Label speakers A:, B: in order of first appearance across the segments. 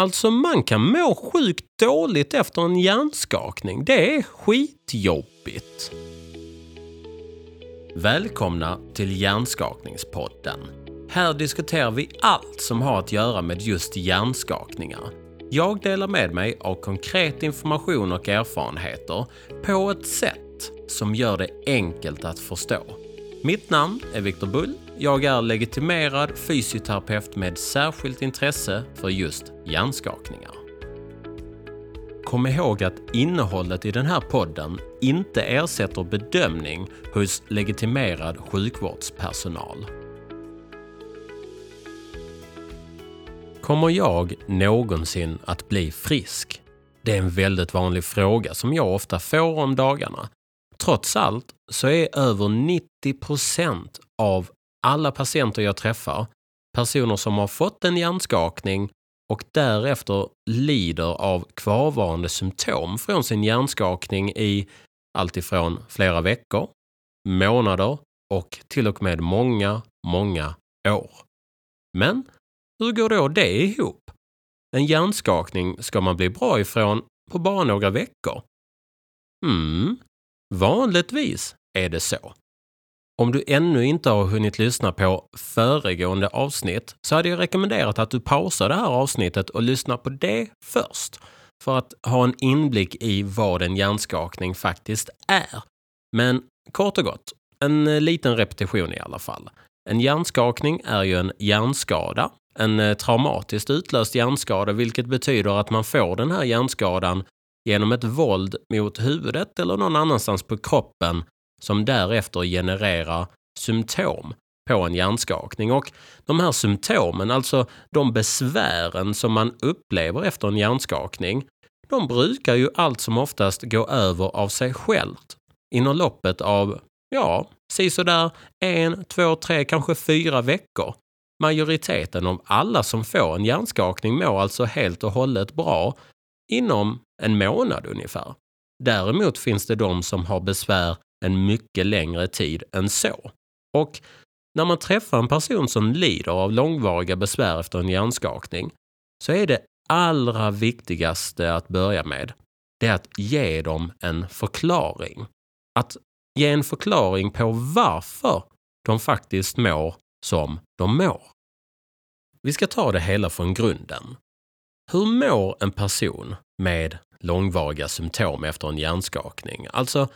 A: Alltså man kan må sjukt dåligt efter en hjärnskakning. Det är skitjobbigt. Välkomna till Hjärnskakningspodden. Här diskuterar vi allt som har att göra med just hjärnskakningar. Jag delar med mig av konkret information och erfarenheter på ett sätt som gör det enkelt att förstå. Mitt namn är Viktor Bull. Jag är legitimerad fysioterapeut med särskilt intresse för just hjärnskakningar. Kom ihåg att innehållet i den här podden inte ersätter bedömning hos legitimerad sjukvårdspersonal. Kommer jag någonsin att bli frisk? Det är en väldigt vanlig fråga som jag ofta får om dagarna. Trots allt så är över 90 procent av alla patienter jag träffar personer som har fått en hjärnskakning och därefter lider av kvarvarande symptom från sin hjärnskakning i alltifrån flera veckor, månader och till och med många, många år. Men hur går då det ihop? En hjärnskakning ska man bli bra ifrån på bara några veckor. Mm, vanligtvis är det så. Om du ännu inte har hunnit lyssna på föregående avsnitt så hade jag rekommenderat att du pausar det här avsnittet och lyssnar på det först för att ha en inblick i vad en hjärnskakning faktiskt är. Men kort och gott, en eh, liten repetition i alla fall. En hjärnskakning är ju en hjärnskada, en eh, traumatiskt utlöst hjärnskada, vilket betyder att man får den här hjärnskadan genom ett våld mot huvudet eller någon annanstans på kroppen som därefter genererar symptom på en hjärnskakning. Och de här symptomen, alltså de besvären som man upplever efter en hjärnskakning, de brukar ju allt som oftast gå över av sig självt inom loppet av, ja, sådär en, två, tre, kanske fyra veckor. Majoriteten av alla som får en hjärnskakning mår alltså helt och hållet bra inom en månad ungefär. Däremot finns det de som har besvär en mycket längre tid än så. Och när man träffar en person som lider av långvariga besvär efter en hjärnskakning så är det allra viktigaste att börja med det är att ge dem en förklaring. Att ge en förklaring på varför de faktiskt mår som de mår. Vi ska ta det hela från grunden. Hur mår en person med långvariga symptom efter en hjärnskakning? Alltså,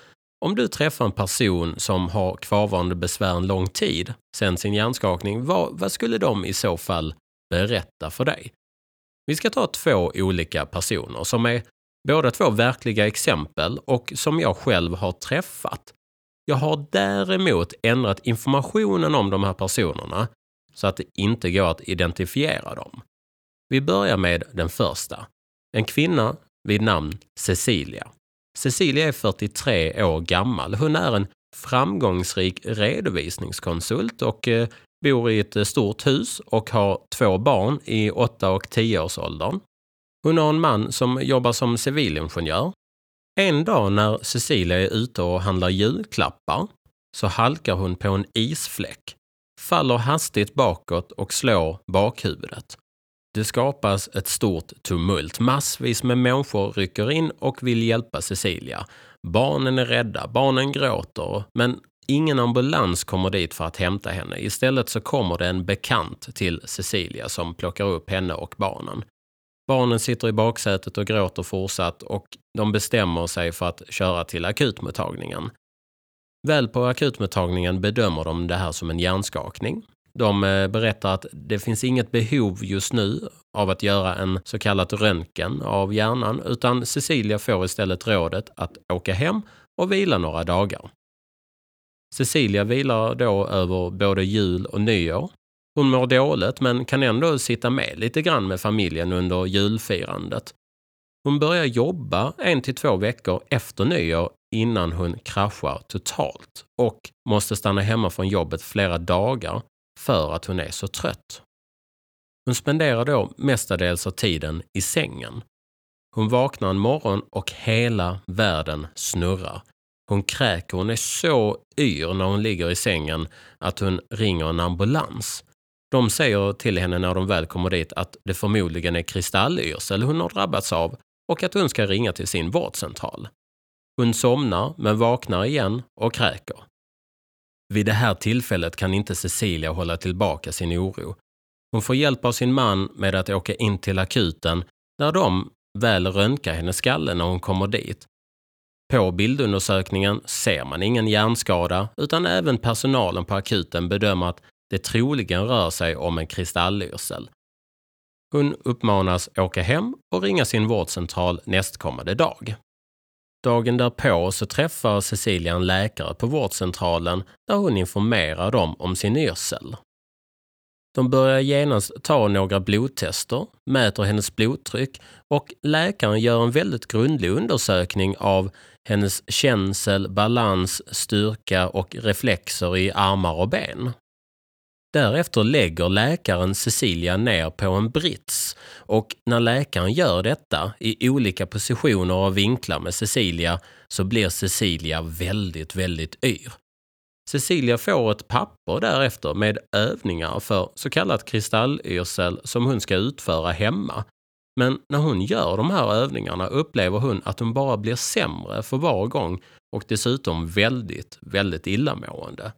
A: om du träffar en person som har kvarvarande besvär en lång tid sedan sin hjärnskakning, vad, vad skulle de i så fall berätta för dig? Vi ska ta två olika personer som är båda två verkliga exempel och som jag själv har träffat. Jag har däremot ändrat informationen om de här personerna så att det inte går att identifiera dem. Vi börjar med den första. En kvinna vid namn Cecilia. Cecilia är 43 år gammal. Hon är en framgångsrik redovisningskonsult och eh, bor i ett eh, stort hus och har två barn i 8 och 10-årsåldern. Hon har en man som jobbar som civilingenjör. En dag när Cecilia är ute och handlar julklappar så halkar hon på en isfläck, faller hastigt bakåt och slår bakhuvudet. Det skapas ett stort tumult. Massvis med människor rycker in och vill hjälpa Cecilia. Barnen är rädda, barnen gråter, men ingen ambulans kommer dit för att hämta henne. Istället så kommer det en bekant till Cecilia som plockar upp henne och barnen. Barnen sitter i baksätet och gråter fortsatt och de bestämmer sig för att köra till akutmottagningen. Väl på akutmottagningen bedömer de det här som en hjärnskakning de eh, berättar att det finns inget behov just nu av att göra en så kallad röntgen av hjärnan utan Cecilia får istället rådet att åka hem och vila några dagar. Cecilia vilar då över både jul och nyår. Hon mår dåligt men kan ändå sitta med lite grann med familjen under julfirandet. Hon börjar jobba en till två veckor efter nyår innan hon kraschar totalt och måste stanna hemma från jobbet flera dagar för att hon är så trött. Hon spenderar då mestadels av tiden i sängen. Hon vaknar en morgon och hela världen snurrar. Hon kräker, hon är så yr när hon ligger i sängen att hon ringer en ambulans. De säger till henne när de väl kommer dit att det förmodligen är kristallyrsel hon har drabbats av och att hon ska ringa till sin vårdcentral. Hon somnar men vaknar igen och kräker. Vid det här tillfället kan inte Cecilia hålla tillbaka sin oro. Hon får hjälp av sin man med att åka in till akuten där de väl röntgar hennes skalle när hon kommer dit. På bildundersökningen ser man ingen hjärnskada utan även personalen på akuten bedömer att det troligen rör sig om en kristallyrsel. Hon uppmanas åka hem och ringa sin vårdcentral nästkommande dag. Dagen därpå så träffar Cecilia en läkare på vårdcentralen där hon informerar dem om sin yrsel. De börjar genast ta några blodtester, mäter hennes blodtryck och läkaren gör en väldigt grundlig undersökning av hennes känsel, balans, styrka och reflexer i armar och ben. Därefter lägger läkaren Cecilia ner på en brits och när läkaren gör detta i olika positioner och vinklar med Cecilia så blir Cecilia väldigt, väldigt yr. Cecilia får ett papper därefter med övningar för så kallat kristallyrsel som hon ska utföra hemma. Men när hon gör de här övningarna upplever hon att hon bara blir sämre för var gång och dessutom väldigt, väldigt illamående.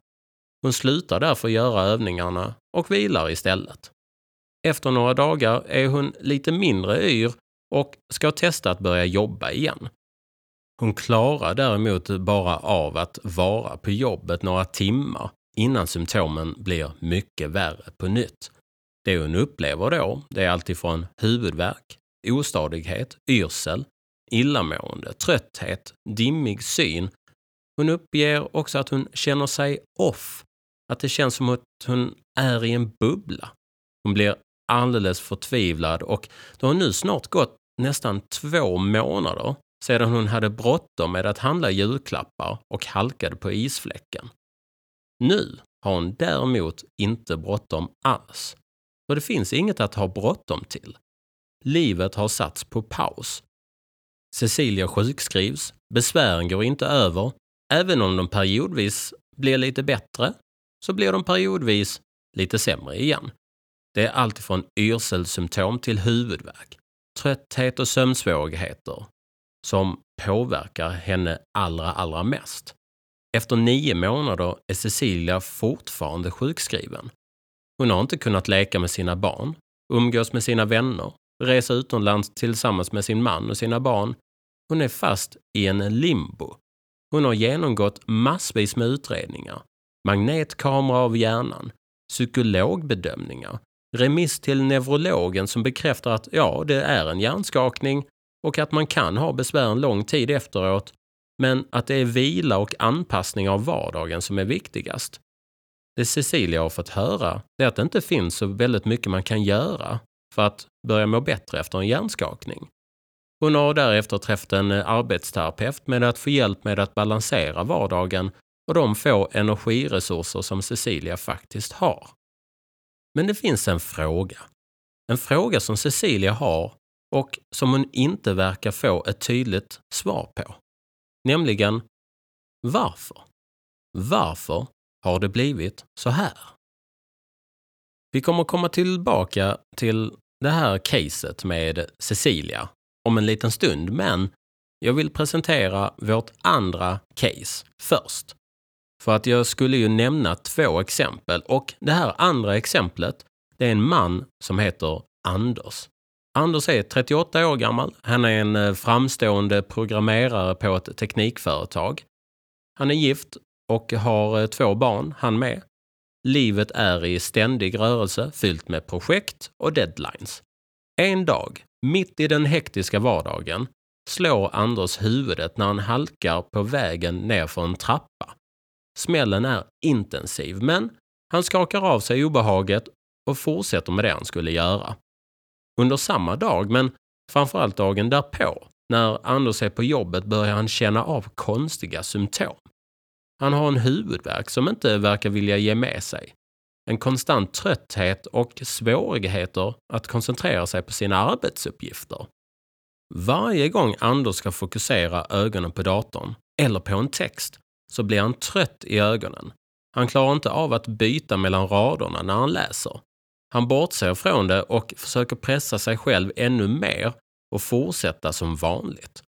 A: Hon slutar därför göra övningarna och vilar istället. Efter några dagar är hon lite mindre yr och ska testa att börja jobba igen. Hon klarar däremot bara av att vara på jobbet några timmar innan symptomen blir mycket värre på nytt. Det hon upplever då, det är alltifrån huvudvärk, ostadighet, yrsel, illamående, trötthet, dimmig syn. Hon uppger också att hon känner sig off att det känns som att hon är i en bubbla. Hon blir alldeles förtvivlad och det har nu snart gått nästan två månader sedan hon hade bråttom med att handla julklappar och halkade på isfläcken. Nu har hon däremot inte bråttom alls. För det finns inget att ha bråttom till. Livet har satts på paus. Cecilia sjukskrivs, besvären går inte över, även om de periodvis blir lite bättre så blir de periodvis lite sämre igen. Det är alltifrån yrselsymptom till huvudvärk, trötthet och sömnsvårigheter som påverkar henne allra, allra mest. Efter nio månader är Cecilia fortfarande sjukskriven. Hon har inte kunnat leka med sina barn, umgås med sina vänner, resa utomlands tillsammans med sin man och sina barn. Hon är fast i en limbo. Hon har genomgått massvis med utredningar, magnetkamera av hjärnan, psykologbedömningar, remiss till neurologen som bekräftar att ja, det är en hjärnskakning och att man kan ha besvär en lång tid efteråt, men att det är vila och anpassning av vardagen som är viktigast. Det Cecilia har fått höra är att det inte finns så väldigt mycket man kan göra för att börja må bättre efter en hjärnskakning. Hon har därefter träffat en arbetsterapeut med att få hjälp med att balansera vardagen och de få energiresurser som Cecilia faktiskt har. Men det finns en fråga. En fråga som Cecilia har och som hon inte verkar få ett tydligt svar på. Nämligen varför? Varför har det blivit så här? Vi kommer komma tillbaka till det här caset med Cecilia om en liten stund, men jag vill presentera vårt andra case först. För att jag skulle ju nämna två exempel och det här andra exemplet, det är en man som heter Anders. Anders är 38 år gammal. Han är en eh, framstående programmerare på ett teknikföretag. Han är gift och har eh, två barn, han med. Livet är i ständig rörelse, fyllt med projekt och deadlines. En dag, mitt i den hektiska vardagen, slår Anders huvudet när han halkar på vägen nerför en trappa. Smällen är intensiv, men han skakar av sig obehaget och fortsätter med det han skulle göra. Under samma dag, men framförallt dagen därpå, när Anders är på jobbet börjar han känna av konstiga symptom. Han har en huvudvärk som inte verkar vilja ge med sig. En konstant trötthet och svårigheter att koncentrera sig på sina arbetsuppgifter. Varje gång Anders ska fokusera ögonen på datorn eller på en text så blir han trött i ögonen. Han klarar inte av att byta mellan raderna när han läser. Han bortser från det och försöker pressa sig själv ännu mer och fortsätta som vanligt.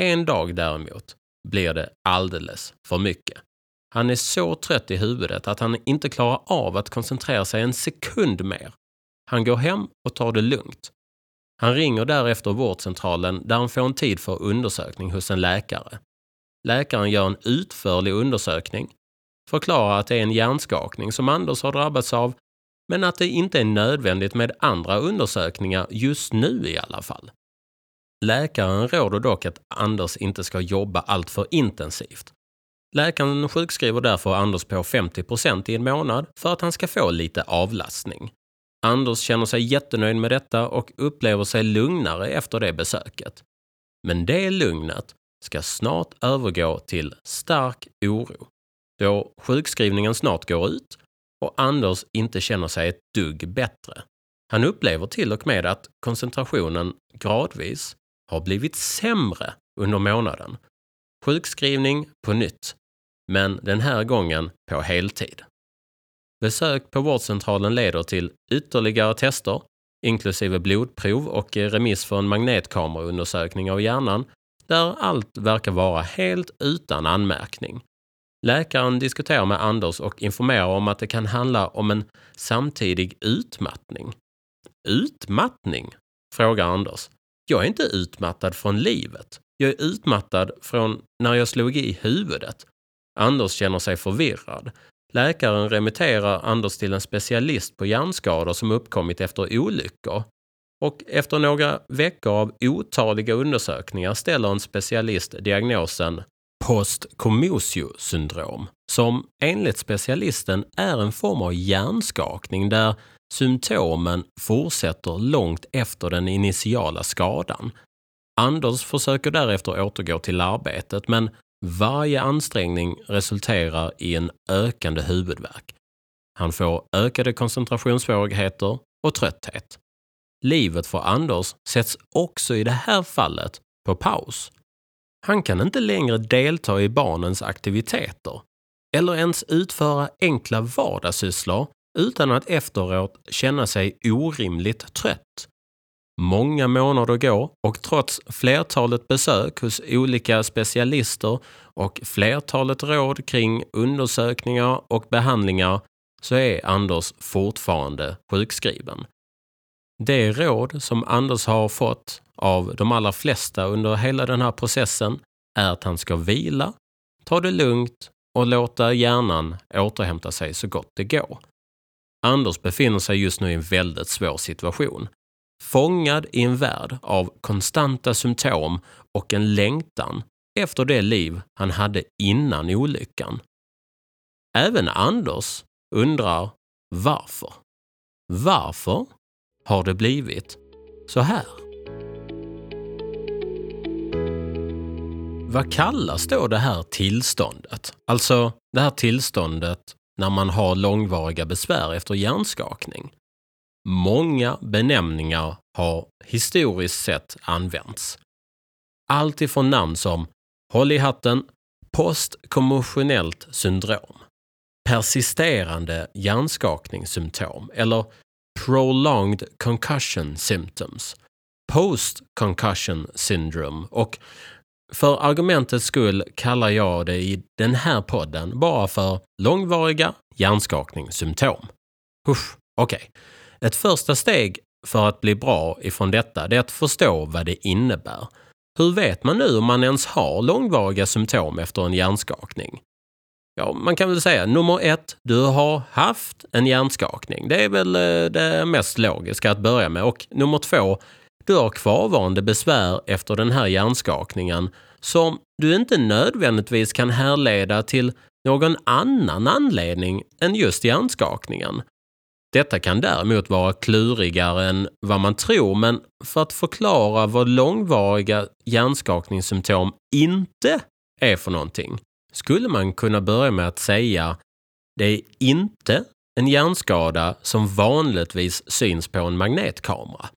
A: En dag däremot blir det alldeles för mycket. Han är så trött i huvudet att han inte klarar av att koncentrera sig en sekund mer. Han går hem och tar det lugnt. Han ringer därefter vårdcentralen där han får en tid för undersökning hos en läkare. Läkaren gör en utförlig undersökning, förklarar att det är en hjärnskakning som Anders har drabbats av, men att det inte är nödvändigt med andra undersökningar just nu i alla fall. Läkaren råder dock att Anders inte ska jobba alltför intensivt. Läkaren sjukskriver därför Anders på 50% i en månad för att han ska få lite avlastning. Anders känner sig jättenöjd med detta och upplever sig lugnare efter det besöket. Men det lugnet ska snart övergå till stark oro då sjukskrivningen snart går ut och Anders inte känner sig ett dugg bättre. Han upplever till och med att koncentrationen gradvis har blivit sämre under månaden. Sjukskrivning på nytt, men den här gången på heltid. Besök på vårdcentralen leder till ytterligare tester, inklusive blodprov och remiss för en magnetkameraundersökning av hjärnan, där allt verkar vara helt utan anmärkning. Läkaren diskuterar med Anders och informerar om att det kan handla om en samtidig utmattning. Utmattning? frågar Anders. Jag är inte utmattad från livet. Jag är utmattad från när jag slog i huvudet. Anders känner sig förvirrad. Läkaren remitterar Anders till en specialist på hjärnskador som uppkommit efter olyckor. Och efter några veckor av otaliga undersökningar ställer en specialist diagnosen postkomosio-syndrom, som enligt specialisten är en form av hjärnskakning där symptomen fortsätter långt efter den initiala skadan. Anders försöker därefter återgå till arbetet men varje ansträngning resulterar i en ökande huvudvärk. Han får ökade koncentrationssvårigheter och trötthet. Livet för Anders sätts också i det här fallet på paus. Han kan inte längre delta i barnens aktiviteter eller ens utföra enkla vardagssysslor utan att efteråt känna sig orimligt trött. Många månader går och trots flertalet besök hos olika specialister och flertalet råd kring undersökningar och behandlingar så är Anders fortfarande sjukskriven. Det råd som Anders har fått av de allra flesta under hela den här processen är att han ska vila, ta det lugnt och låta hjärnan återhämta sig så gott det går. Anders befinner sig just nu i en väldigt svår situation. Fångad i en värld av konstanta symptom och en längtan efter det liv han hade innan olyckan. Även Anders undrar varför. Varför har det blivit så här? Vad kallas då det här tillståndet? Alltså det här tillståndet när man har långvariga besvär efter hjärnskakning. Många benämningar har historiskt sett använts. Allt ifrån namn som Håll i hatten, postkommotionellt syndrom, persisterande hjärnskakningssymptom eller prolonged concussion symptoms, post concussion syndrome och för argumentets skull kallar jag det i den här podden bara för långvariga hjärnskakningssymptom. Usch, okej. Okay. Ett första steg för att bli bra ifrån detta är att förstå vad det innebär. Hur vet man nu om man ens har långvariga symptom efter en hjärnskakning? Ja, man kan väl säga nummer ett, du har haft en hjärnskakning. Det är väl eh, det mest logiska att börja med. Och nummer två, du har kvarvarande besvär efter den här hjärnskakningen som du inte nödvändigtvis kan härleda till någon annan anledning än just hjärnskakningen. Detta kan däremot vara klurigare än vad man tror, men för att förklara vad långvariga hjärnskakningssymptom inte är för någonting skulle man kunna börja med att säga det är inte en hjärnskada som vanligtvis syns på en magnetkamera.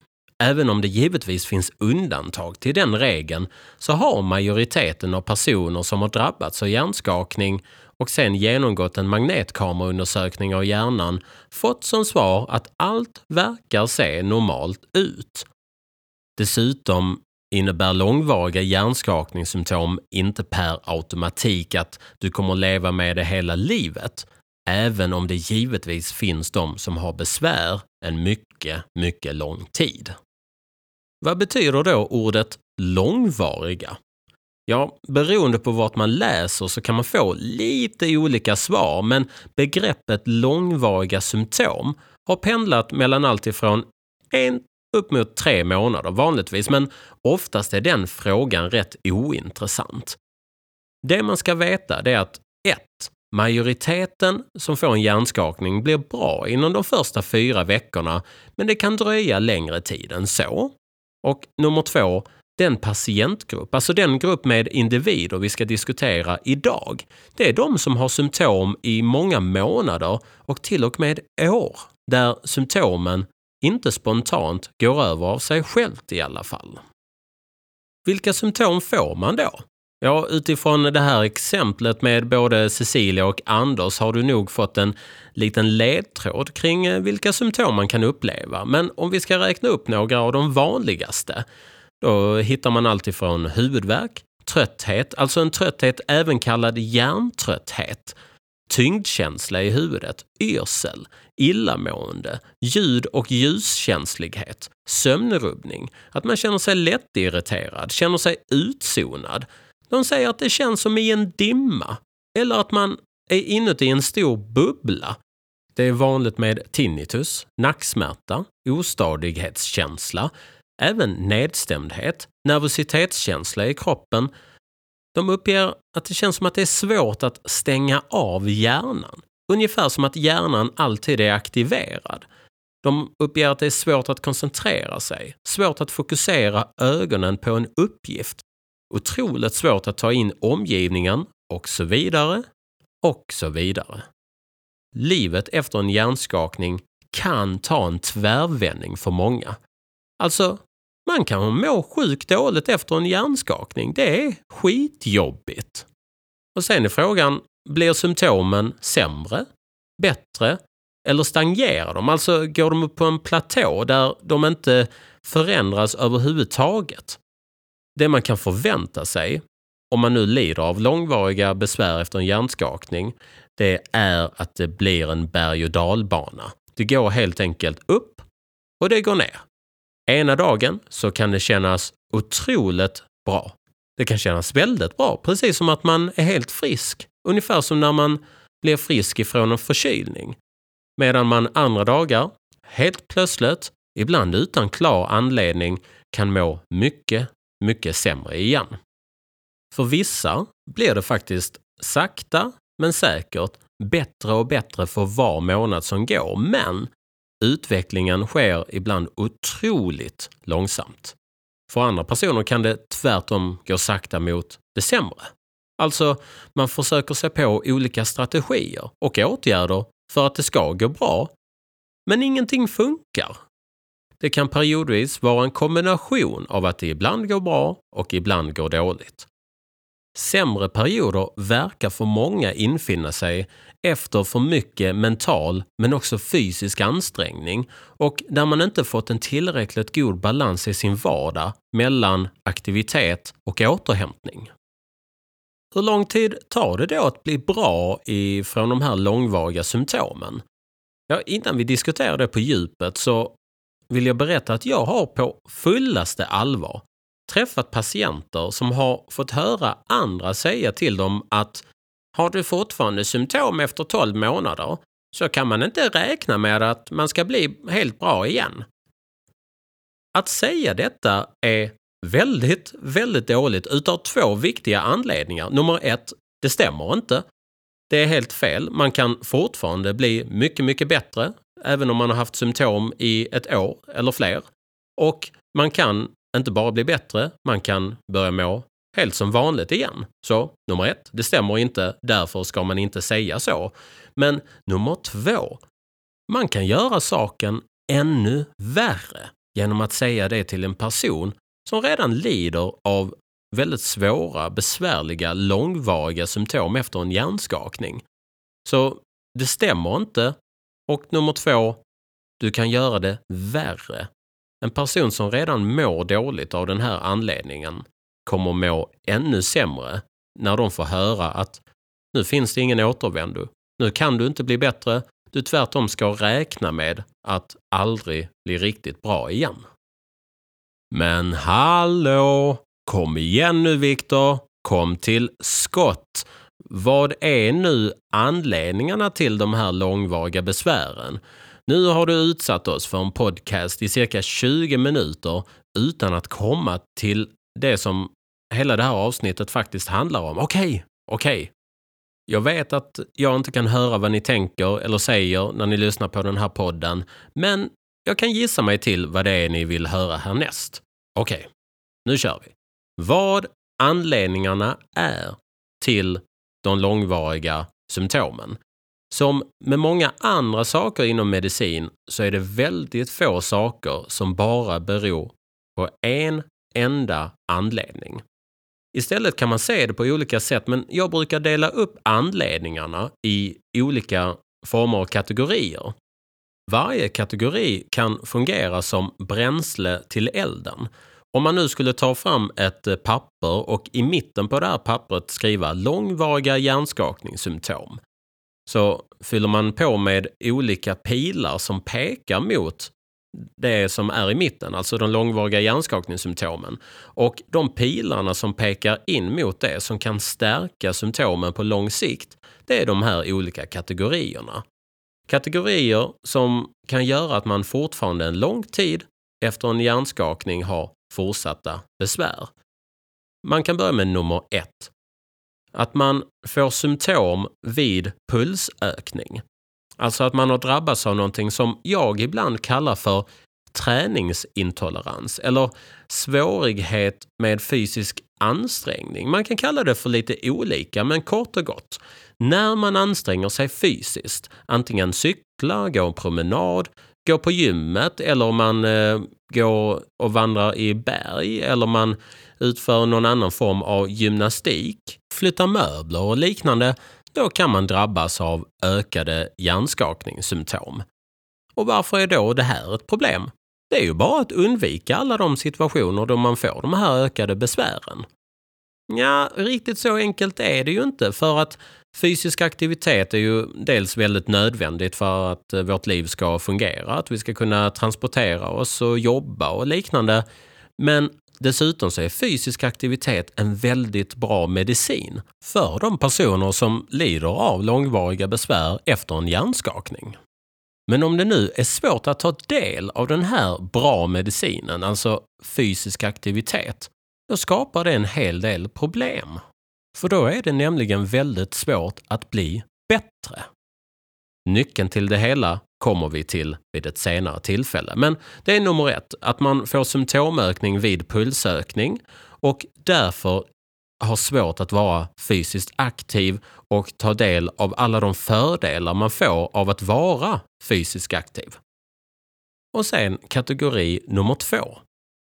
A: Även om det givetvis finns undantag till den regeln så har majoriteten av personer som har drabbats av hjärnskakning och sen genomgått en magnetkameraundersökning av hjärnan fått som svar att allt verkar se normalt ut. Dessutom innebär långvariga hjärnskakningssymptom inte per automatik att du kommer leva med det hela livet, även om det givetvis finns de som har besvär en mycket, mycket lång tid. Vad betyder då ordet långvariga? Ja, beroende på vart man läser så kan man få lite olika svar, men begreppet långvariga symptom har pendlat mellan allt ifrån en upp mot tre månader vanligtvis, men oftast är den frågan rätt ointressant. Det man ska veta är att 1. Majoriteten som får en hjärnskakning blir bra inom de första fyra veckorna, men det kan dröja längre tid än så. Och nummer två, den patientgrupp, alltså den grupp med individer vi ska diskutera idag, det är de som har symptom i många månader och till och med år, där symptomen inte spontant går över av sig självt i alla fall. Vilka symptom får man då? Ja, utifrån det här exemplet med både Cecilia och Anders har du nog fått en liten ledtråd kring eh, vilka symptom man kan uppleva. Men om vi ska räkna upp några av de vanligaste, då hittar man alltifrån huvudvärk, trötthet, alltså en trötthet även kallad hjärntrötthet, tyngdkänsla i huvudet, yrsel, illamående, ljud och ljuskänslighet, sömnrubbning, att man känner sig lättirriterad, känner sig utzonad. De säger att det känns som i en dimma eller att man är inuti en stor bubbla. Det är vanligt med tinnitus, nacksmärta, ostadighetskänsla, även nedstämdhet, nervositetskänsla i kroppen, de uppger att det känns som att det är svårt att stänga av hjärnan. Ungefär som att hjärnan alltid är aktiverad. De uppger att det är svårt att koncentrera sig, svårt att fokusera ögonen på en uppgift, otroligt svårt att ta in omgivningen och så vidare och så vidare. Livet efter en hjärnskakning kan ta en tvärvändning för många. Alltså, man kan må sjukt dåligt efter en hjärnskakning. Det är skitjobbigt. Och sen är frågan, blir symptomen sämre, bättre eller stagnerar de? Alltså går de upp på en platå där de inte förändras överhuvudtaget? Det man kan förvänta sig, om man nu lider av långvariga besvär efter en hjärnskakning, det är att det blir en berg och dalbana. Det går helt enkelt upp och det går ner. Ena dagen så kan det kännas otroligt bra. Det kan kännas väldigt bra, precis som att man är helt frisk. Ungefär som när man blir frisk ifrån en förkylning. Medan man andra dagar, helt plötsligt, ibland utan klar anledning, kan må mycket, mycket sämre igen. För vissa blir det faktiskt sakta men säkert bättre och bättre för var månad som går. Men Utvecklingen sker ibland otroligt långsamt. För andra personer kan det tvärtom gå sakta mot det sämre. Alltså, man försöker sig på olika strategier och åtgärder för att det ska gå bra. Men ingenting funkar. Det kan periodvis vara en kombination av att det ibland går bra och ibland går dåligt. Sämre perioder verkar för många infinna sig efter för mycket mental men också fysisk ansträngning och där man inte fått en tillräckligt god balans i sin vardag mellan aktivitet och återhämtning. Hur lång tid tar det då att bli bra ifrån de här långvariga symptomen? Ja, innan vi diskuterar det på djupet så vill jag berätta att jag har på fullaste allvar träffat patienter som har fått höra andra säga till dem att har du fortfarande symptom efter 12 månader så kan man inte räkna med att man ska bli helt bra igen. Att säga detta är väldigt, väldigt dåligt utav två viktiga anledningar. Nummer ett, det stämmer inte. Det är helt fel. Man kan fortfarande bli mycket, mycket bättre även om man har haft symptom i ett år eller fler. Och man kan inte bara bli bättre, man kan börja må helt som vanligt igen. Så nummer ett, det stämmer inte, därför ska man inte säga så. Men nummer två, man kan göra saken ännu värre genom att säga det till en person som redan lider av väldigt svåra, besvärliga, långvariga symptom efter en hjärnskakning. Så det stämmer inte. Och nummer två, du kan göra det värre. En person som redan mår dåligt av den här anledningen kommer må ännu sämre när de får höra att nu finns det ingen återvändo. Nu kan du inte bli bättre. Du tvärtom ska räkna med att aldrig bli riktigt bra igen. Men hallå! Kom igen nu Viktor! Kom till skott! Vad är nu anledningarna till de här långvariga besvären? Nu har du utsatt oss för en podcast i cirka 20 minuter utan att komma till det som hela det här avsnittet faktiskt handlar om. Okej, okay, okej. Okay. Jag vet att jag inte kan höra vad ni tänker eller säger när ni lyssnar på den här podden, men jag kan gissa mig till vad det är ni vill höra härnäst. Okej, okay, nu kör vi. Vad anledningarna är till de långvariga symptomen. Som med många andra saker inom medicin så är det väldigt få saker som bara beror på en enda anledning. Istället kan man se det på olika sätt, men jag brukar dela upp anledningarna i olika former och kategorier. Varje kategori kan fungera som bränsle till elden. Om man nu skulle ta fram ett eh, papper och i mitten på det här pappret skriva långvariga hjärnskakningssymptom så fyller man på med olika pilar som pekar mot det som är i mitten, alltså de långvariga hjärnskakningssymptomen. Och de pilarna som pekar in mot det som kan stärka symptomen på lång sikt, det är de här olika kategorierna. Kategorier som kan göra att man fortfarande en lång tid efter en hjärnskakning har fortsatta besvär. Man kan börja med nummer ett. Att man får symptom vid pulsökning. Alltså att man har drabbats av någonting som jag ibland kallar för träningsintolerans eller svårighet med fysisk ansträngning. Man kan kalla det för lite olika, men kort och gott. När man anstränger sig fysiskt, antingen cykla, gå en promenad, gå på gymmet eller om man eh, går och vandrar i berg eller man utför någon annan form av gymnastik, flyttar möbler och liknande, då kan man drabbas av ökade hjärnskakningssymptom. Och varför är då det här ett problem? Det är ju bara att undvika alla de situationer då man får de här ökade besvären. Ja, riktigt så enkelt är det ju inte för att fysisk aktivitet är ju dels väldigt nödvändigt för att eh, vårt liv ska fungera, att vi ska kunna transportera oss och jobba och liknande. Men dessutom så är fysisk aktivitet en väldigt bra medicin för de personer som lider av långvariga besvär efter en hjärnskakning. Men om det nu är svårt att ta del av den här bra medicinen, alltså fysisk aktivitet, då skapar det en hel del problem. För då är det nämligen väldigt svårt att bli bättre. Nyckeln till det hela kommer vi till vid ett senare tillfälle. Men det är nummer ett, att man får symptomökning vid pulsökning och därför har svårt att vara fysiskt aktiv och ta del av alla de fördelar man får av att vara fysiskt aktiv. Och sen kategori nummer två,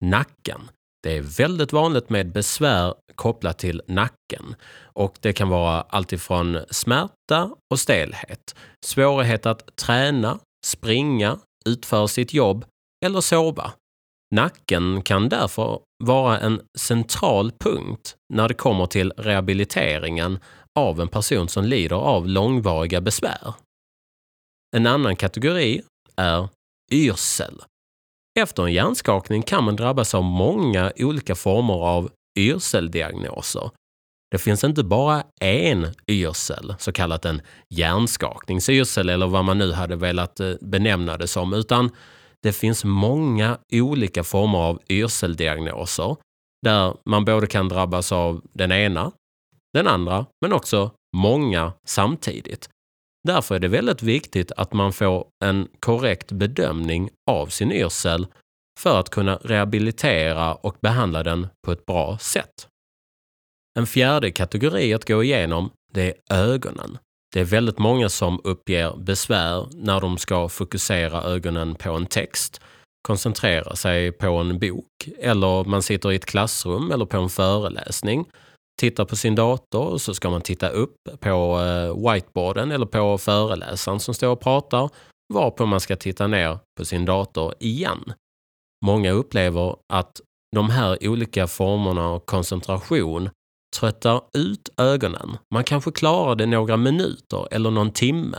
A: nacken. Det är väldigt vanligt med besvär kopplat till nacken och det kan vara alltifrån smärta och stelhet, svårighet att träna, springa, utföra sitt jobb eller sova. Nacken kan därför vara en central punkt när det kommer till rehabiliteringen av en person som lider av långvariga besvär. En annan kategori är yrsel. Efter en hjärnskakning kan man drabbas av många olika former av yrseldiagnoser. Det finns inte bara en yrsel, så kallat en hjärnskakningsyrsel eller vad man nu hade velat eh, benämna det som, utan det finns många olika former av yrseldiagnoser där man både kan drabbas av den ena, den andra, men också många samtidigt. Därför är det väldigt viktigt att man får en korrekt bedömning av sin yrsel för att kunna rehabilitera och behandla den på ett bra sätt. En fjärde kategori att gå igenom, det är ögonen. Det är väldigt många som uppger besvär när de ska fokusera ögonen på en text. koncentrera sig på en bok eller man sitter i ett klassrum eller på en föreläsning, tittar på sin dator och så ska man titta upp på eh, whiteboarden eller på föreläsaren som står och pratar varpå man ska titta ner på sin dator igen. Många upplever att de här olika formerna av koncentration tröttar ut ögonen. Man kanske klarar det några minuter eller någon timme,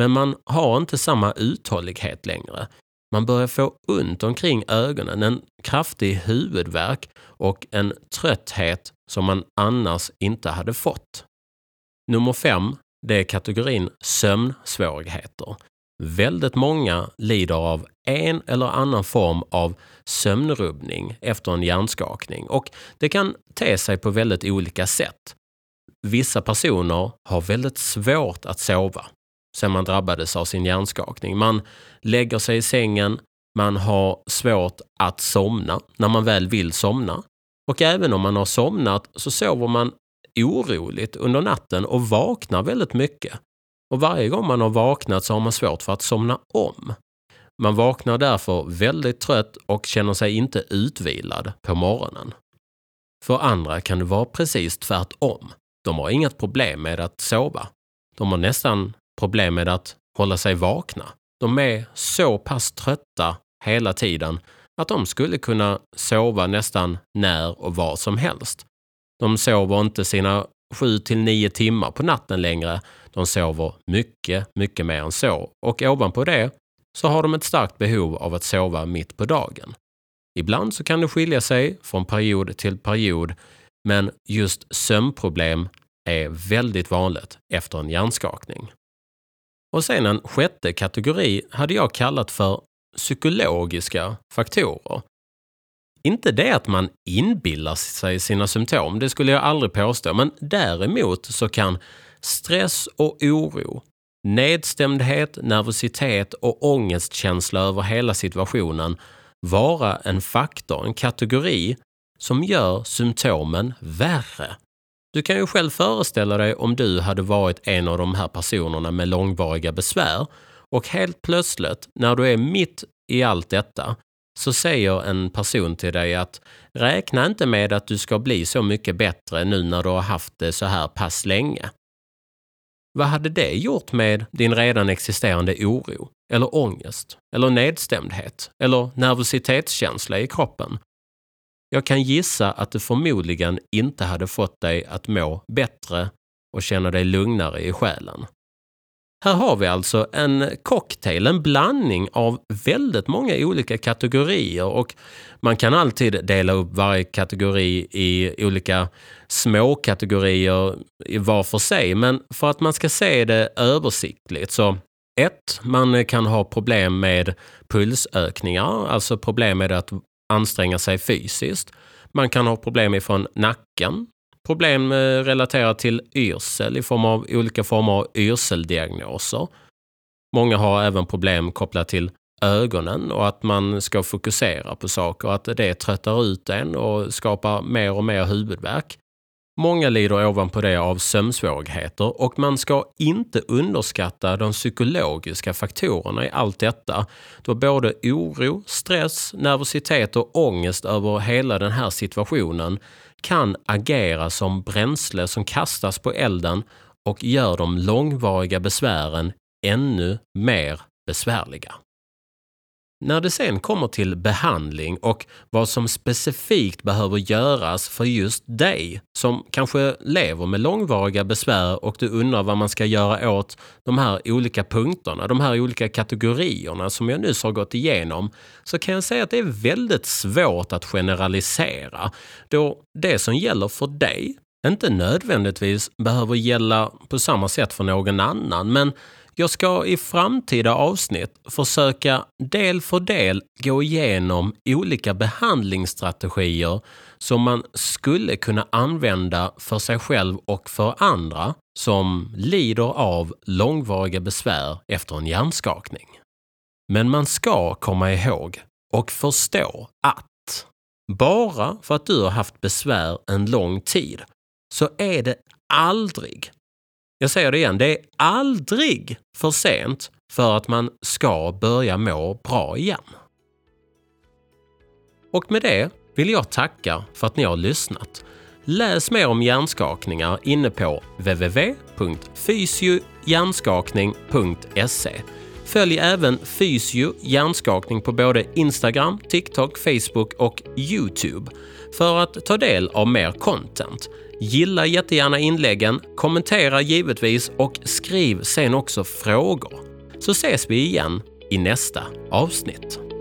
A: men man har inte samma uthållighet längre. Man börjar få ont omkring ögonen, en kraftig huvudvärk och en trötthet som man annars inte hade fått. Nummer fem, det är kategorin sömnsvårigheter. Väldigt många lider av en eller annan form av sömnrubbning efter en hjärnskakning och det kan te sig på väldigt olika sätt. Vissa personer har väldigt svårt att sova sen man drabbades av sin hjärnskakning. Man lägger sig i sängen, man har svårt att somna när man väl vill somna. Och även om man har somnat så sover man oroligt under natten och vaknar väldigt mycket. Och varje gång man har vaknat så har man svårt för att somna om. Man vaknar därför väldigt trött och känner sig inte utvilad på morgonen. För andra kan det vara precis tvärtom. De har inget problem med att sova. De har nästan problem med att hålla sig vakna. De är så pass trötta hela tiden att de skulle kunna sova nästan när och var som helst. De sover inte sina 7 till 9 timmar på natten längre. De sover mycket, mycket mer än så och ovanpå det så har de ett starkt behov av att sova mitt på dagen. Ibland så kan det skilja sig från period till period men just sömnproblem är väldigt vanligt efter en hjärnskakning. Och sen en sjätte kategori hade jag kallat för psykologiska faktorer. Inte det att man inbillar sig sina symptom, det skulle jag aldrig påstå, men däremot så kan stress och oro, nedstämdhet, nervositet och ångestkänsla över hela situationen vara en faktor, en kategori som gör symptomen värre. Du kan ju själv föreställa dig om du hade varit en av de här personerna med långvariga besvär och helt plötsligt, när du är mitt i allt detta, så säger en person till dig att räkna inte med att du ska bli så mycket bättre nu när du har haft det så här pass länge. Vad hade det gjort med din redan existerande oro, eller ångest, eller nedstämdhet, eller nervositetskänsla i kroppen? Jag kan gissa att det förmodligen inte hade fått dig att må bättre och känna dig lugnare i själen. Här har vi alltså en cocktail, en blandning av väldigt många olika kategorier och man kan alltid dela upp varje kategori i olika små kategorier var för sig. Men för att man ska se det översiktligt så 1. Man kan ha problem med pulsökningar, alltså problem med att anstränga sig fysiskt. Man kan ha problem ifrån nacken, problem eh, relaterat till yrsel i form av olika former av yrseldiagnoser. Många har även problem kopplat till ögonen och att man ska fokusera på saker, att det tröttar ut en och skapar mer och mer huvudvärk. Många lider ovanpå det av sömnsvårigheter och man ska inte underskatta de psykologiska faktorerna i allt detta. Då både oro, stress, nervositet och ångest över hela den här situationen kan agera som bränsle som kastas på elden och gör de långvariga besvären ännu mer besvärliga. När det sen kommer till behandling och vad som specifikt behöver göras för just dig som kanske lever med långvariga besvär och du undrar vad man ska göra åt de här olika punkterna, de här olika kategorierna som jag nyss har gått igenom, så kan jag säga att det är väldigt svårt att generalisera. Då det som gäller för dig inte nödvändigtvis behöver gälla på samma sätt för någon annan, men jag ska i framtida avsnitt försöka del för del gå igenom olika behandlingsstrategier som man skulle kunna använda för sig själv och för andra som lider av långvariga besvär efter en hjärnskakning. Men man ska komma ihåg och förstå att bara för att du har haft besvär en lång tid så är det aldrig jag säger det igen, det är aldrig för sent för att man ska börja må bra igen. Och med det vill jag tacka för att ni har lyssnat. Läs mer om hjärnskakningar inne på www.fysiohjärnskakning.se. Följ även Fysio hjärnskakning på både Instagram, TikTok, Facebook och Youtube för att ta del av mer content. Gilla jättegärna inläggen, kommentera givetvis och skriv sen också frågor. Så ses vi igen i nästa avsnitt.